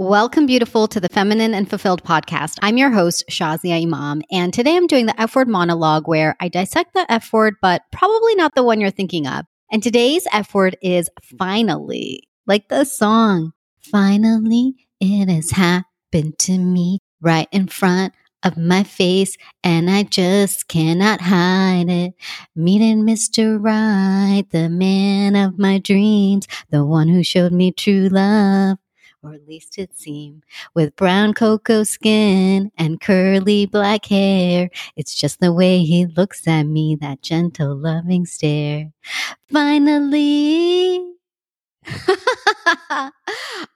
Welcome, beautiful, to the Feminine and Fulfilled podcast. I'm your host, Shazia Imam, and today I'm doing the F word monologue where I dissect the F word, but probably not the one you're thinking of. And today's F word is finally, like the song. Finally, it has happened to me right in front of my face, and I just cannot hide it. Meeting Mr. Right, the man of my dreams, the one who showed me true love or at least it seemed, with brown cocoa skin and curly black hair. It's just the way he looks at me, that gentle, loving stare. Finally.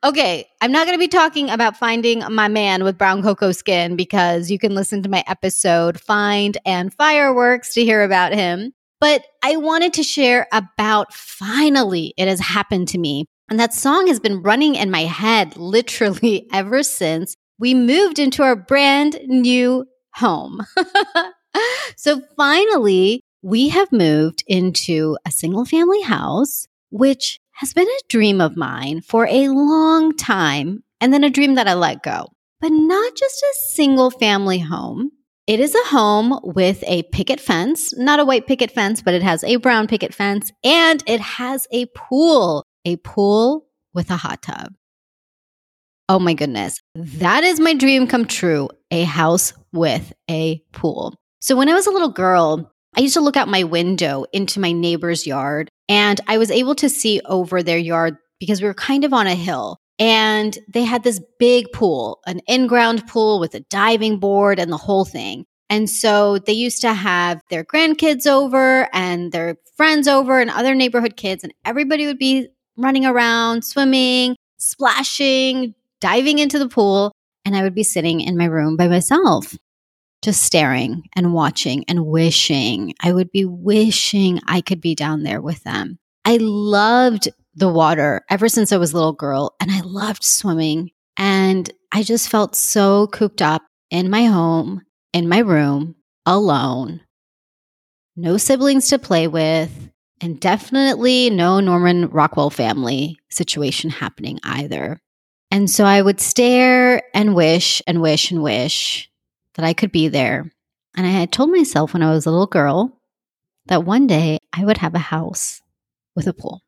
okay, I'm not going to be talking about finding my man with brown cocoa skin because you can listen to my episode Find and Fireworks to hear about him. But I wanted to share about finally it has happened to me. And that song has been running in my head literally ever since we moved into our brand new home. so finally, we have moved into a single family house, which has been a dream of mine for a long time, and then a dream that I let go. But not just a single family home. It is a home with a picket fence, not a white picket fence, but it has a brown picket fence, and it has a pool a pool with a hot tub. Oh my goodness. That is my dream come true a house with a pool. So when I was a little girl, I used to look out my window into my neighbor's yard and I was able to see over their yard because we were kind of on a hill. And they had this big pool, an in ground pool with a diving board and the whole thing. And so they used to have their grandkids over and their friends over and other neighborhood kids, and everybody would be running around, swimming, splashing, diving into the pool. And I would be sitting in my room by myself, just staring and watching and wishing. I would be wishing I could be down there with them. I loved the water ever since I was a little girl, and I loved swimming. And I just felt so cooped up in my home, in my room, alone. No siblings to play with, and definitely no Norman Rockwell family situation happening either. And so I would stare and wish and wish and wish that I could be there. And I had told myself when I was a little girl that one day I would have a house with a pool.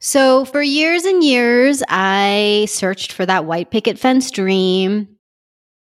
So for years and years, I searched for that white picket fence dream.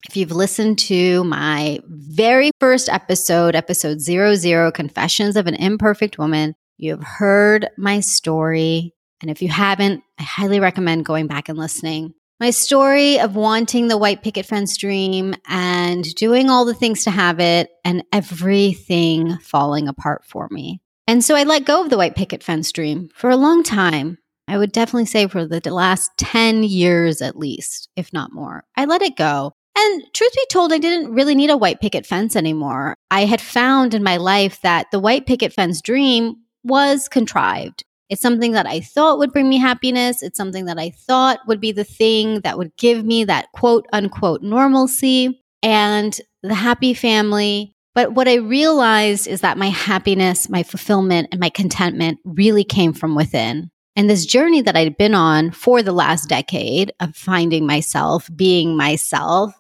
If you've listened to my very first episode, episode 00, Confessions of an Imperfect Woman, you have heard my story. And if you haven't, I highly recommend going back and listening. My story of wanting the white picket fence dream and doing all the things to have it and everything falling apart for me. And so I let go of the white picket fence dream for a long time. I would definitely say for the last 10 years at least, if not more. I let it go. And truth be told, I didn't really need a white picket fence anymore. I had found in my life that the white picket fence dream was contrived. It's something that I thought would bring me happiness. It's something that I thought would be the thing that would give me that quote unquote normalcy and the happy family. But what I realized is that my happiness, my fulfillment, and my contentment really came from within. And this journey that I'd been on for the last decade of finding myself, being myself,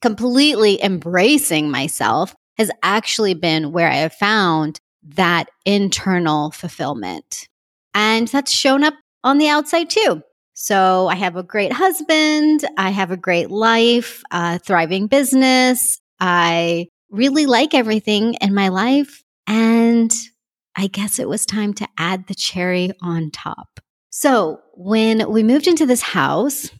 completely embracing myself has actually been where I have found that internal fulfillment. And that's shown up on the outside too. So I have a great husband. I have a great life, a thriving business. I really like everything in my life. And I guess it was time to add the cherry on top. So when we moved into this house,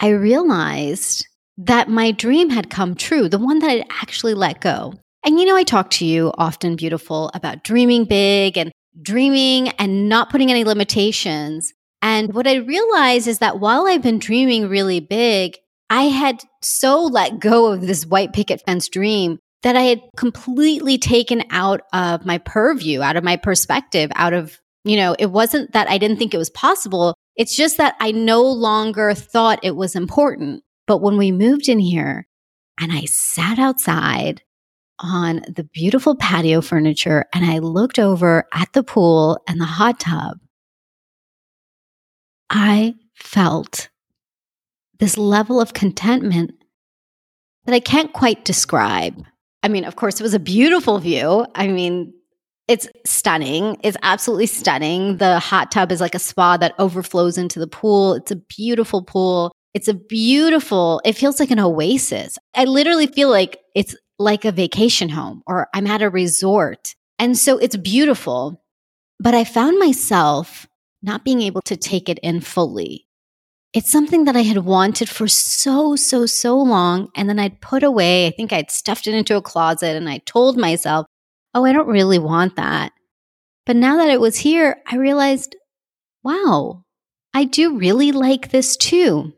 I realized that my dream had come true, the one that I'd actually let go. And you know, I talk to you often, beautiful, about dreaming big and dreaming and not putting any limitations. And what I realized is that while I've been dreaming really big, I had so let go of this white picket fence dream that I had completely taken out of my purview, out of my perspective, out of, you know, it wasn't that I didn't think it was possible. It's just that I no longer thought it was important. But when we moved in here and I sat outside on the beautiful patio furniture and I looked over at the pool and the hot tub, I felt this level of contentment that I can't quite describe. I mean, of course, it was a beautiful view. I mean, it's stunning. It's absolutely stunning. The hot tub is like a spa that overflows into the pool. It's a beautiful pool. It's a beautiful, it feels like an oasis. I literally feel like it's like a vacation home or I'm at a resort. And so it's beautiful. But I found myself not being able to take it in fully. It's something that I had wanted for so, so, so long. And then I'd put away, I think I'd stuffed it into a closet and I told myself, oh, I don't really want that. But now that it was here, I realized, wow, I do really like this too.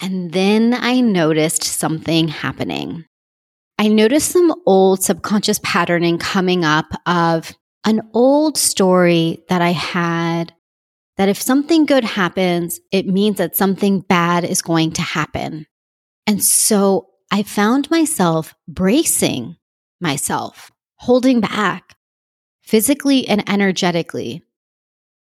And then I noticed something happening. I noticed some old subconscious patterning coming up of an old story that I had that if something good happens, it means that something bad is going to happen. And so I found myself bracing myself, holding back physically and energetically.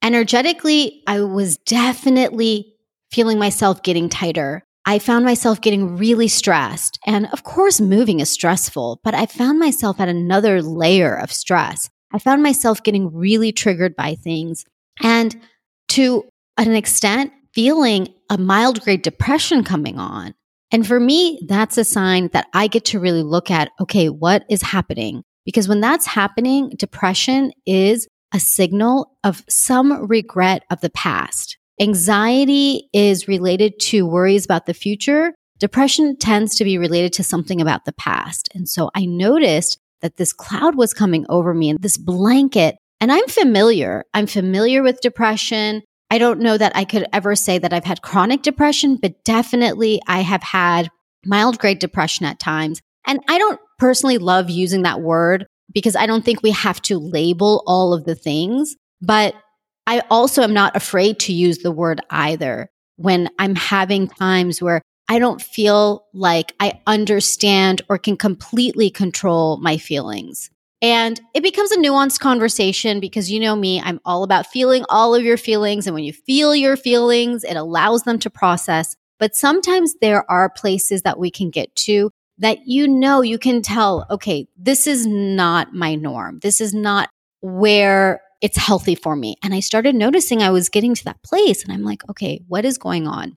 Energetically, I was definitely feeling myself getting tighter. I found myself getting really stressed. And of course, moving is stressful, but I found myself at another layer of stress. I found myself getting really triggered by things and to an extent, feeling a mild grade depression coming on. And for me, that's a sign that I get to really look at okay, what is happening? Because when that's happening, depression is a signal of some regret of the past. Anxiety is related to worries about the future. Depression tends to be related to something about the past. And so I noticed that this cloud was coming over me and this blanket. And I'm familiar. I'm familiar with depression. I don't know that I could ever say that I've had chronic depression, but definitely I have had mild grade depression at times. And I don't personally love using that word because I don't think we have to label all of the things. But I also am not afraid to use the word either when I'm having times where I don't feel like I understand or can completely control my feelings. And it becomes a nuanced conversation because you know me, I'm all about feeling all of your feelings. And when you feel your feelings, it allows them to process. But sometimes there are places that we can get to that you know, you can tell, okay, this is not my norm. This is not where it's healthy for me. And I started noticing I was getting to that place and I'm like, okay, what is going on?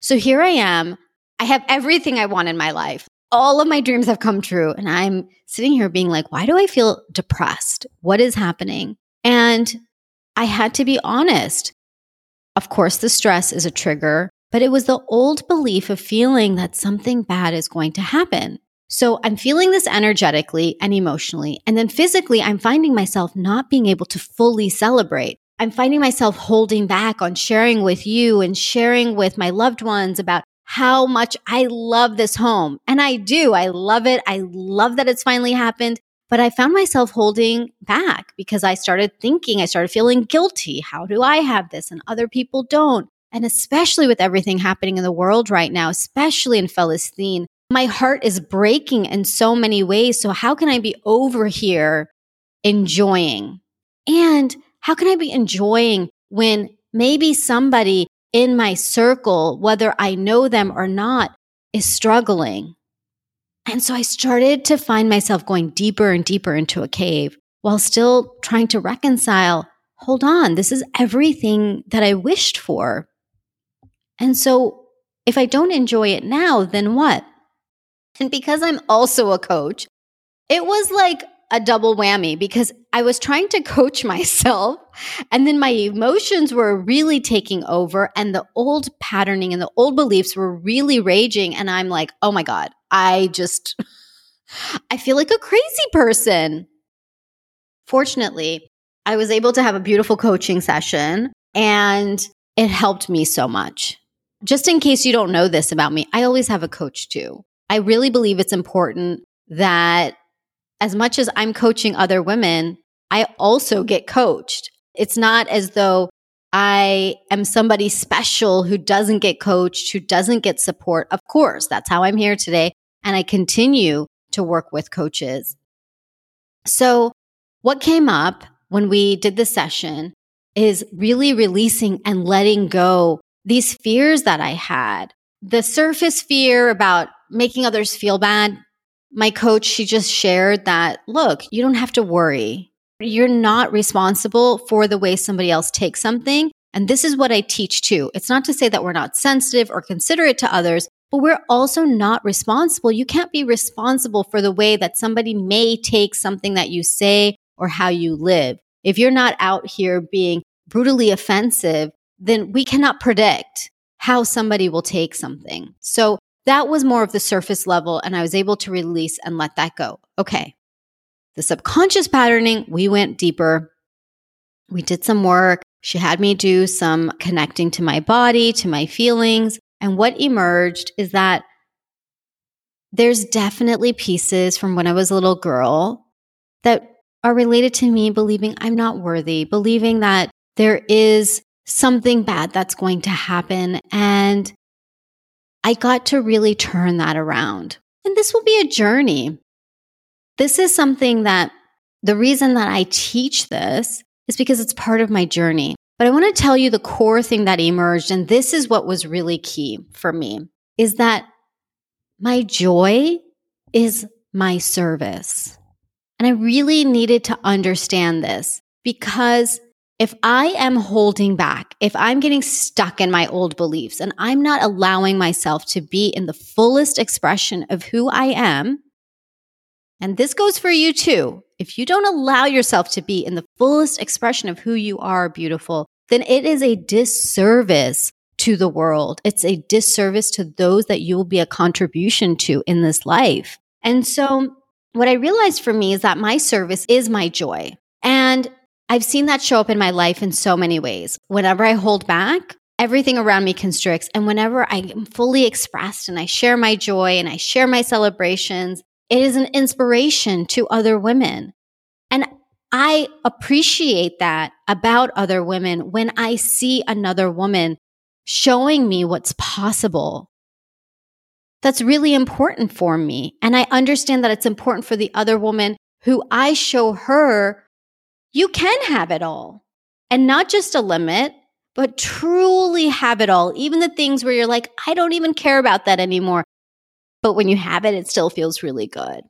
So here I am. I have everything I want in my life. All of my dreams have come true. And I'm sitting here being like, why do I feel depressed? What is happening? And I had to be honest. Of course, the stress is a trigger, but it was the old belief of feeling that something bad is going to happen. So I'm feeling this energetically and emotionally. And then physically, I'm finding myself not being able to fully celebrate. I'm finding myself holding back on sharing with you and sharing with my loved ones about how much I love this home. And I do. I love it. I love that it's finally happened. But I found myself holding back because I started thinking, I started feeling guilty. How do I have this and other people don't? And especially with everything happening in the world right now, especially in Palestine, my heart is breaking in so many ways. So, how can I be over here enjoying? And how can I be enjoying when maybe somebody in my circle, whether I know them or not, is struggling? And so I started to find myself going deeper and deeper into a cave while still trying to reconcile hold on, this is everything that I wished for. And so if I don't enjoy it now, then what? And because I'm also a coach, it was like a double whammy because I was trying to coach myself and then my emotions were really taking over and the old patterning and the old beliefs were really raging. And I'm like, oh my God, I just, I feel like a crazy person. Fortunately, I was able to have a beautiful coaching session and it helped me so much. Just in case you don't know this about me, I always have a coach too. I really believe it's important that as much as I'm coaching other women, I also get coached. It's not as though I am somebody special who doesn't get coached, who doesn't get support. Of course, that's how I'm here today. And I continue to work with coaches. So, what came up when we did the session is really releasing and letting go these fears that I had. The surface fear about making others feel bad. My coach, she just shared that, look, you don't have to worry. You're not responsible for the way somebody else takes something. And this is what I teach too. It's not to say that we're not sensitive or considerate to others, but we're also not responsible. You can't be responsible for the way that somebody may take something that you say or how you live. If you're not out here being brutally offensive, then we cannot predict how somebody will take something. So that was more of the surface level, and I was able to release and let that go. Okay. The subconscious patterning, we went deeper. We did some work. She had me do some connecting to my body, to my feelings. And what emerged is that there's definitely pieces from when I was a little girl that are related to me believing I'm not worthy, believing that there is something bad that's going to happen. And I got to really turn that around. And this will be a journey. This is something that the reason that I teach this is because it's part of my journey. But I want to tell you the core thing that emerged, and this is what was really key for me, is that my joy is my service. And I really needed to understand this because if I am holding back, if I'm getting stuck in my old beliefs and I'm not allowing myself to be in the fullest expression of who I am, and this goes for you too. If you don't allow yourself to be in the fullest expression of who you are, beautiful, then it is a disservice to the world. It's a disservice to those that you will be a contribution to in this life. And so what I realized for me is that my service is my joy. I've seen that show up in my life in so many ways. Whenever I hold back, everything around me constricts. And whenever I am fully expressed and I share my joy and I share my celebrations, it is an inspiration to other women. And I appreciate that about other women when I see another woman showing me what's possible. That's really important for me. And I understand that it's important for the other woman who I show her you can have it all and not just a limit, but truly have it all. Even the things where you're like, I don't even care about that anymore. But when you have it, it still feels really good.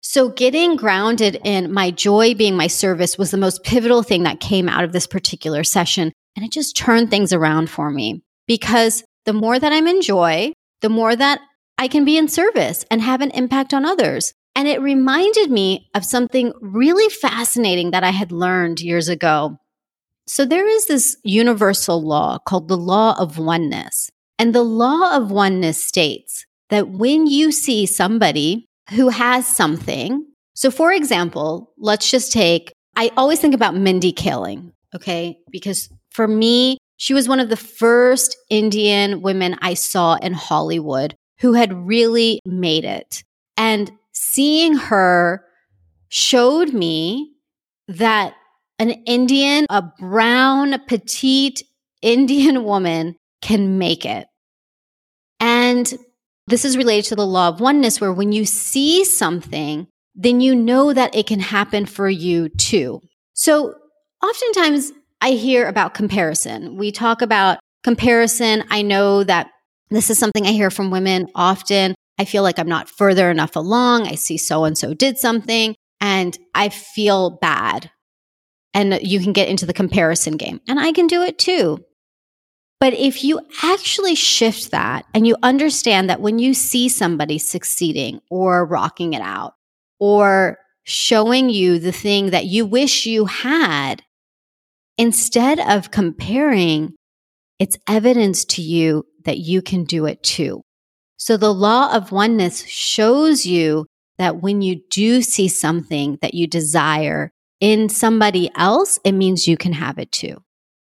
So, getting grounded in my joy being my service was the most pivotal thing that came out of this particular session. And it just turned things around for me because the more that I'm in joy, the more that I can be in service and have an impact on others. And it reminded me of something really fascinating that I had learned years ago. So, there is this universal law called the law of oneness. And the law of oneness states that when you see somebody who has something, so for example, let's just take, I always think about Mindy Kaling, okay? Because for me, she was one of the first Indian women I saw in Hollywood who had really made it. And seeing her showed me that an Indian, a brown, petite Indian woman can make it. And this is related to the law of oneness, where when you see something, then you know that it can happen for you too. So oftentimes I hear about comparison. We talk about comparison. I know that this is something I hear from women often. I feel like I'm not further enough along. I see so and so did something and I feel bad. And you can get into the comparison game. And I can do it too. But if you actually shift that and you understand that when you see somebody succeeding or rocking it out or showing you the thing that you wish you had, instead of comparing, it's evidence to you that you can do it too. So the law of oneness shows you that when you do see something that you desire in somebody else, it means you can have it too.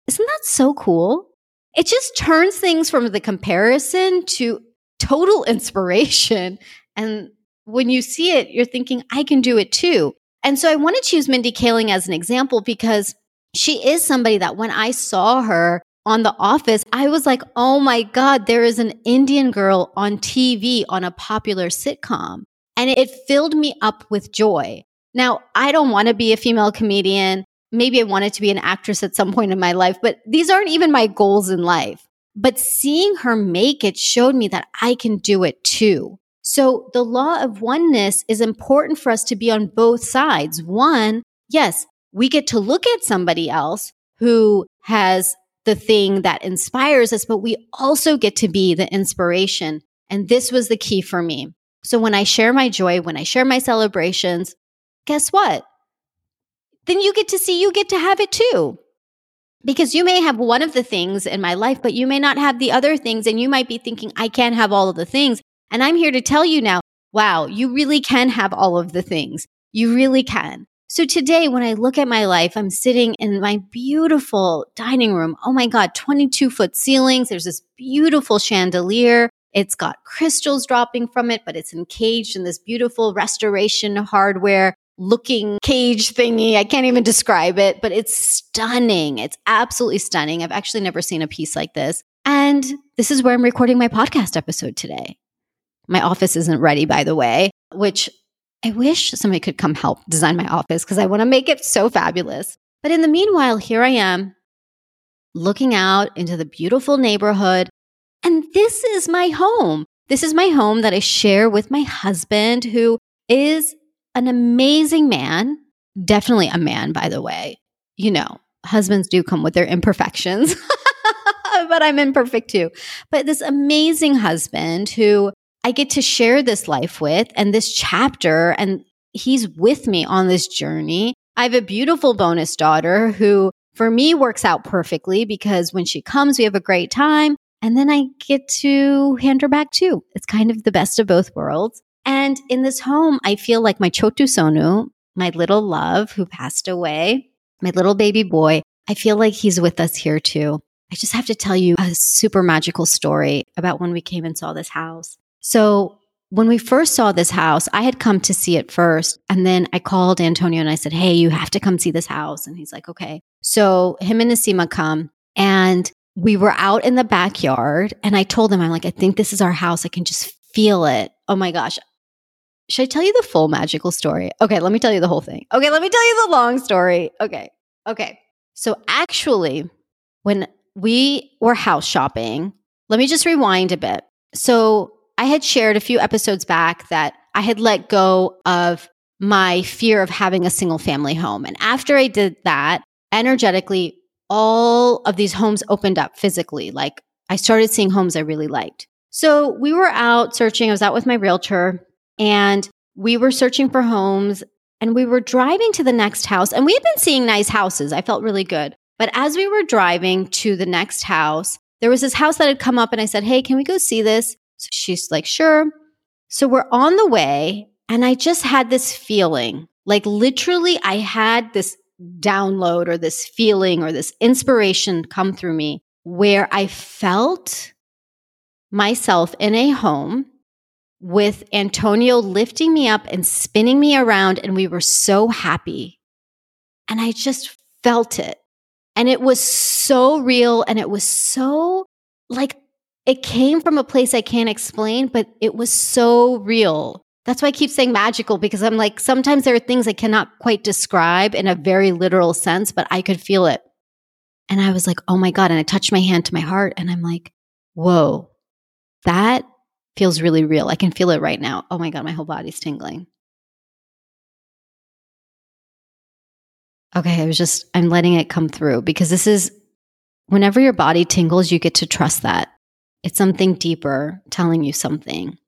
Isn't that so cool? it just turns things from the comparison to total inspiration. And when you see it, you're thinking, I can do it too. And so I want to choose Mindy Kaling as an example because she is somebody that when I saw her on The Office, I was like, oh my God, there is an Indian girl on TV on a popular sitcom. And it filled me up with joy. Now, I don't want to be a female comedian maybe I wanted to be an actress at some point in my life, but these aren't even my goals in life. But seeing her make it showed me that I can do it too. So the law of oneness is important for us to be on both sides. One, yes, we get to look at somebody else who has the thing that inspires us, but we also get to be the inspiration. And this was the key for me. So when I share my joy, when I share my celebrations, guess what? Then you get to see, you get to have it too. Because you may have one of the things in my life, but you may not have the other things. And you might be thinking, I can't have all of the things. And I'm here to tell you now, wow, you really can have all of the things. You really can. So today, when I look at my life, I'm sitting in my beautiful dining room. Oh my God, 22 foot ceilings. There's this beautiful chandelier. It's got crystals dropping from it, but it's encaged in this beautiful restoration hardware looking cage thingy. I can't even describe it, but it's stunning. It's absolutely stunning. I've actually never seen a piece like this. And this is where I'm recording my podcast episode today. My office isn't ready, by the way, which I wish somebody could come help design my office because I want to make it so fabulous. But in the meanwhile, here I am looking out into the beautiful neighborhood. And this is my home. This is my home that I share with my husband, who is an amazing man. Definitely a man, by the way. You know, husbands do come with their imperfections, but I'm imperfect too. But this amazing husband who I get to share this life with and this chapter, and he's with me on this journey. I have a beautiful bonus daughter who, for me, works out perfectly because when she comes, we have a great time. And then I get to hand her back too. It's kind of the best of both worlds. And in this home, I feel like my Chotu Sonu, my little love who passed away, my little baby boy, I feel like he's with us here too. I just have to tell you a super magical story about when we came and saw this house. So when we first saw this house, I had come to see it first. And then I called Antonio and I said, Hey, you have to come see this house. And he's like, Okay. So him and Nasima come and we were out in the backyard. And I told him, I'm like, I think this is our house. I can just feel it. Oh my gosh. Should I tell you the full magical story? Okay, let me tell you the whole thing. Okay, let me tell you the long story. Okay. Okay. So actually, when we were house shopping, let me just rewind a bit. So I had shared a few episodes back that I had let go of my fear of having a single family home. And after I did that, energetically, all of these homes opened up physically. Like I started seeing homes I really liked. So we were out searching. I was out with my realtor and we were searching for homes and we were driving to the next house and we had been seeing nice houses. I felt really good. But as we were driving to the next house, there was this house that had come up and I said, Hey, can we go see this? So she's like, sure. So we're on the way. And I just had this feeling like literally, I had this download or this feeling or this inspiration come through me where I felt myself in a home with Antonio lifting me up and spinning me around. And we were so happy. And I just felt it. And it was so real. And it was so like it came from a place I can't explain, but it was so real. That's why I keep saying magical because I'm like, sometimes there are things I cannot quite describe in a very literal sense, but I could feel it. And I was like, oh my God. And I touched my hand to my heart and I'm like, whoa, that feels really real. I can feel it right now. Oh my God, my whole body's tingling. Okay, I was just, I'm letting it come through because this is, whenever your body tingles, you get to trust that. It's something deeper telling you something.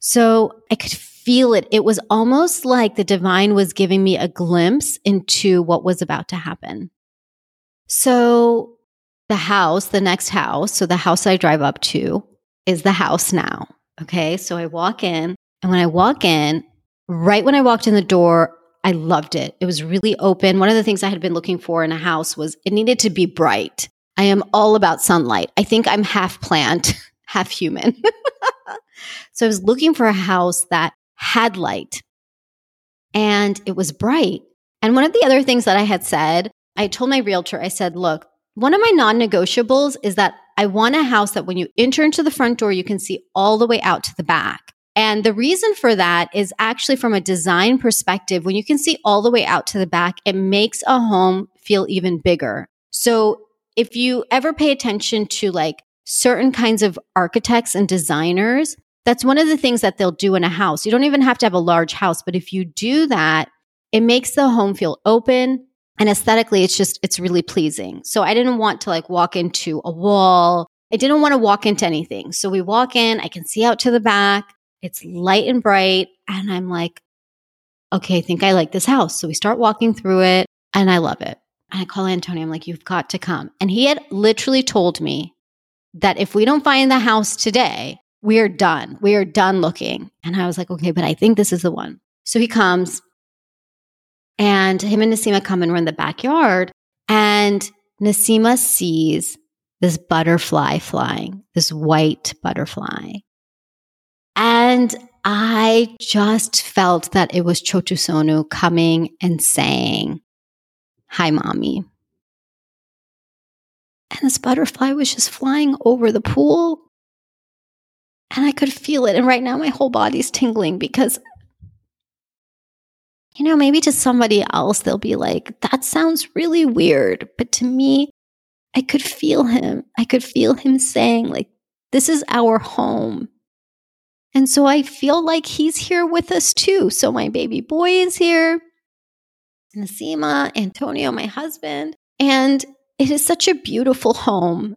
So I could feel it. It was almost like the divine was giving me a glimpse into what was about to happen. So the house, the next house, so the house I drive up to is the house now. Okay. So I walk in, and when I walk in, right when I walked in the door, I loved it. It was really open. One of the things I had been looking for in a house was it needed to be bright. I am all about sunlight. I think I'm half plant, half human. so I was looking for a house that had light and it was bright. And one of the other things that I had said, I told my realtor, I said, look, one of my non negotiables is that I want a house that when you enter into the front door, you can see all the way out to the back. And the reason for that is actually from a design perspective, when you can see all the way out to the back, it makes a home feel even bigger. So if you ever pay attention to like certain kinds of architects and designers, that's one of the things that they'll do in a house. You don't even have to have a large house, but if you do that, it makes the home feel open and aesthetically it's just it's really pleasing. So I didn't want to like walk into a wall. I didn't want to walk into anything. So we walk in, I can see out to the back. It's light and bright and I'm like okay, I think I like this house. So we start walking through it and I love it. And I call Antonio. I'm like, you've got to come. And he had literally told me that if we don't find the house today, we are done. We are done looking. And I was like, okay, but I think this is the one. So he comes and him and Nasima come and we're in the backyard. And Nasima sees this butterfly flying, this white butterfly. And I just felt that it was Chotu Sonu coming and saying, Hi, mommy. And this butterfly was just flying over the pool. And I could feel it. And right now, my whole body's tingling because, you know, maybe to somebody else, they'll be like, that sounds really weird. But to me, I could feel him. I could feel him saying, like, this is our home. And so I feel like he's here with us too. So my baby boy is here, Nasima, Antonio, my husband. And it is such a beautiful home.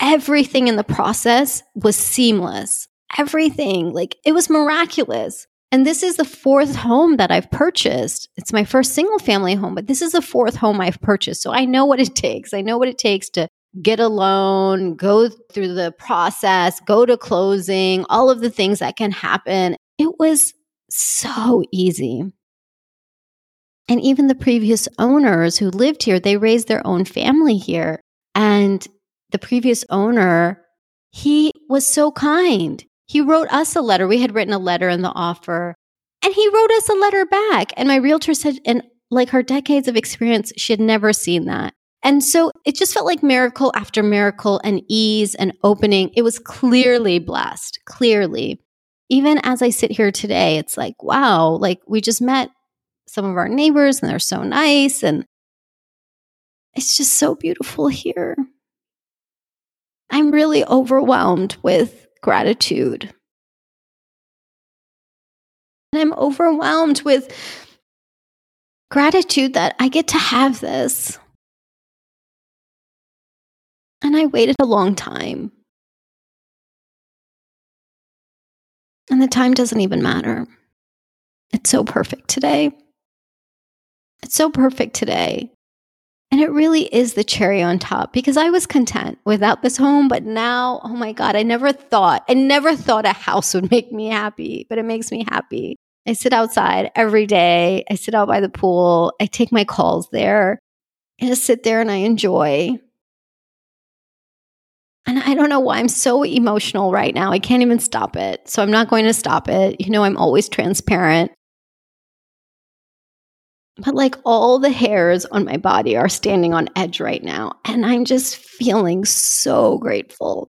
Everything in the process was seamless. Everything, like it was miraculous. And this is the fourth home that I've purchased. It's my first single family home, but this is the fourth home I've purchased. So I know what it takes. I know what it takes to get a loan, go through the process, go to closing, all of the things that can happen. It was so easy. And even the previous owners who lived here, they raised their own family here. And the previous owner, he was so kind. He wrote us a letter. We had written a letter in the offer, and he wrote us a letter back. And my realtor said, and like her decades of experience, she had never seen that. And so it just felt like miracle after miracle and ease and opening. It was clearly blessed, clearly. Even as I sit here today, it's like, wow, like we just met some of our neighbors and they're so nice. And it's just so beautiful here. I'm really overwhelmed with gratitude. And I'm overwhelmed with gratitude that I get to have this. And I waited a long time. And the time doesn't even matter. It's so perfect today. It's so perfect today. And it really is the cherry on top because I was content without this home. But now, oh my God, I never thought, I never thought a house would make me happy, but it makes me happy. I sit outside every day. I sit out by the pool. I take my calls there. I just sit there and I enjoy. And I don't know why I'm so emotional right now. I can't even stop it. So I'm not going to stop it. You know, I'm always transparent. But like all the hairs on my body are standing on edge right now. And I'm just feeling so grateful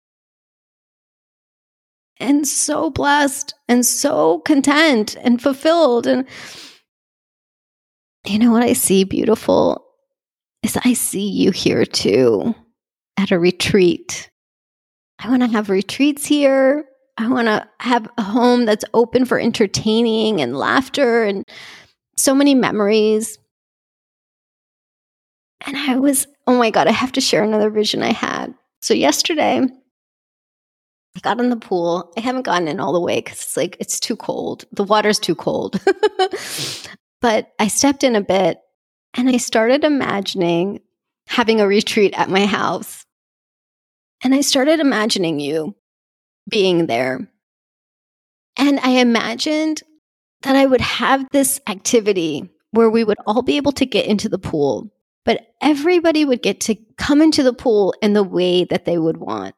and so blessed and so content and fulfilled. And you know what I see beautiful is I see you here too at a retreat I want to have retreats here. I want to have a home that's open for entertaining and laughter and so many memories. And I was, oh my God, I have to share another vision I had. So yesterday, I got in the pool. I haven't gotten in all the way because it's like, it's too cold. The water's too cold. but I stepped in a bit and I started imagining having a retreat at my house and I started imagining you being there. And I imagined that I would have this activity where we would all be able to get into the pool, but everybody would get to come into the pool in the way that they would want.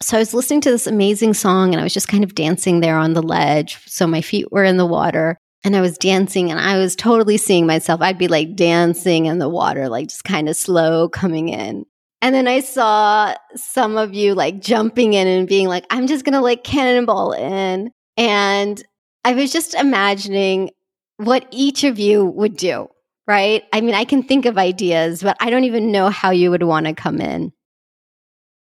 So I was listening to this amazing song and I was just kind of dancing there on the ledge. So my feet were in the water and I was dancing and I was totally seeing myself. I'd be like dancing in the water, like just kind of slow coming in. And then I saw some of you like jumping in and being like, I'm just going to like cannonball in. And I was just imagining what each of you would do, right? I mean, I can think of ideas, but I don't even know how you would want to come in.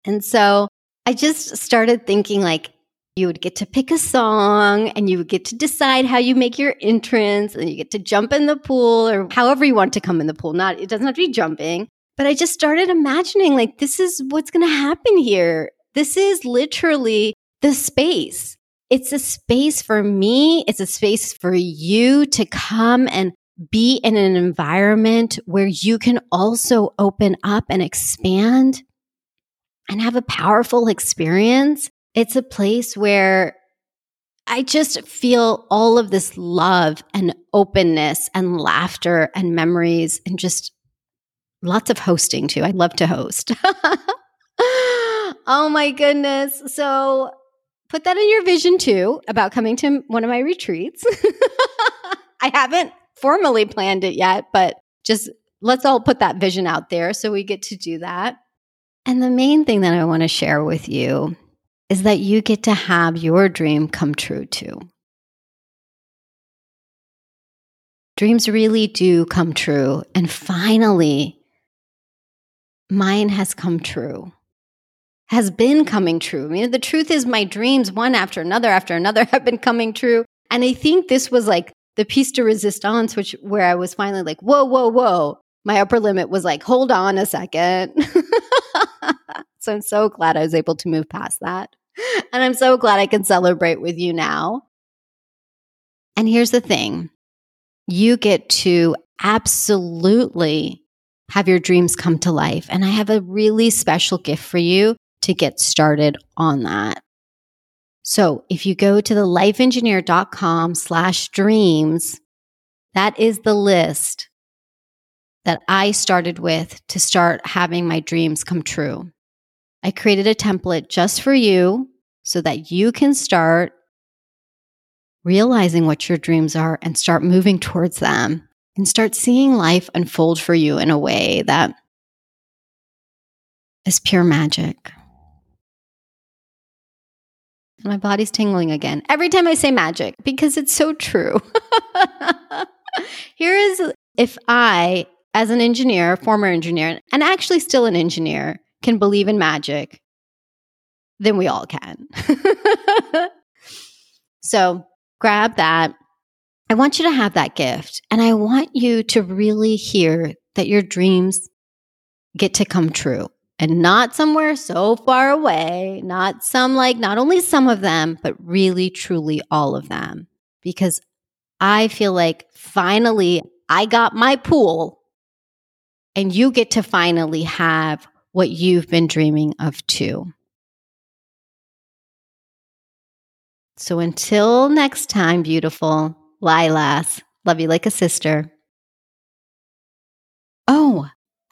And so I just started thinking like, you would get to pick a song and you would get to decide how you make your entrance and you get to jump in the pool or however you want to come in the pool. Not, it doesn't have to be jumping. But I just started imagining like, this is what's going to happen here. This is literally the space. It's a space for me. It's a space for you to come and be in an environment where you can also open up and expand and have a powerful experience it's a place where I just feel all of this love and openness and laughter and memories and just lots of hosting too. I love to host. oh my goodness. So put that in your vision too about coming to one of my retreats. I haven't formally planned it yet, but just let's all put that vision out there so we get to do that. And the main thing that I want to share with you is that you get to have your dream come true too. Dreams really do come true. And finally, mine has come true, has been coming true. I mean, the truth is, my dreams, one after another after another, have been coming true. And I think this was like the piece de resistance, which where I was finally like, whoa, whoa, whoa. My upper limit was like, hold on a second. So I'm so glad I was able to move past that. And I'm so glad I can celebrate with you now. And here's the thing you get to absolutely have your dreams come to life. And I have a really special gift for you to get started on that. So if you go to the lifeengineer.com slash dreams, that is the list that I started with to start having my dreams come true. I created a template just for you so that you can start realizing what your dreams are and start moving towards them and start seeing life unfold for you in a way that is pure magic. My body's tingling again every time I say magic because it's so true. Here is if I, as an engineer, former engineer, and actually still an engineer, can believe in magic, then we all can. so grab that. I want you to have that gift. And I want you to really hear that your dreams get to come true and not somewhere so far away, not some like, not only some of them, but really, truly all of them. Because I feel like finally I got my pool and you get to finally have what you've been dreaming of too. So until next time, beautiful Lilas, love you like a sister. Oh,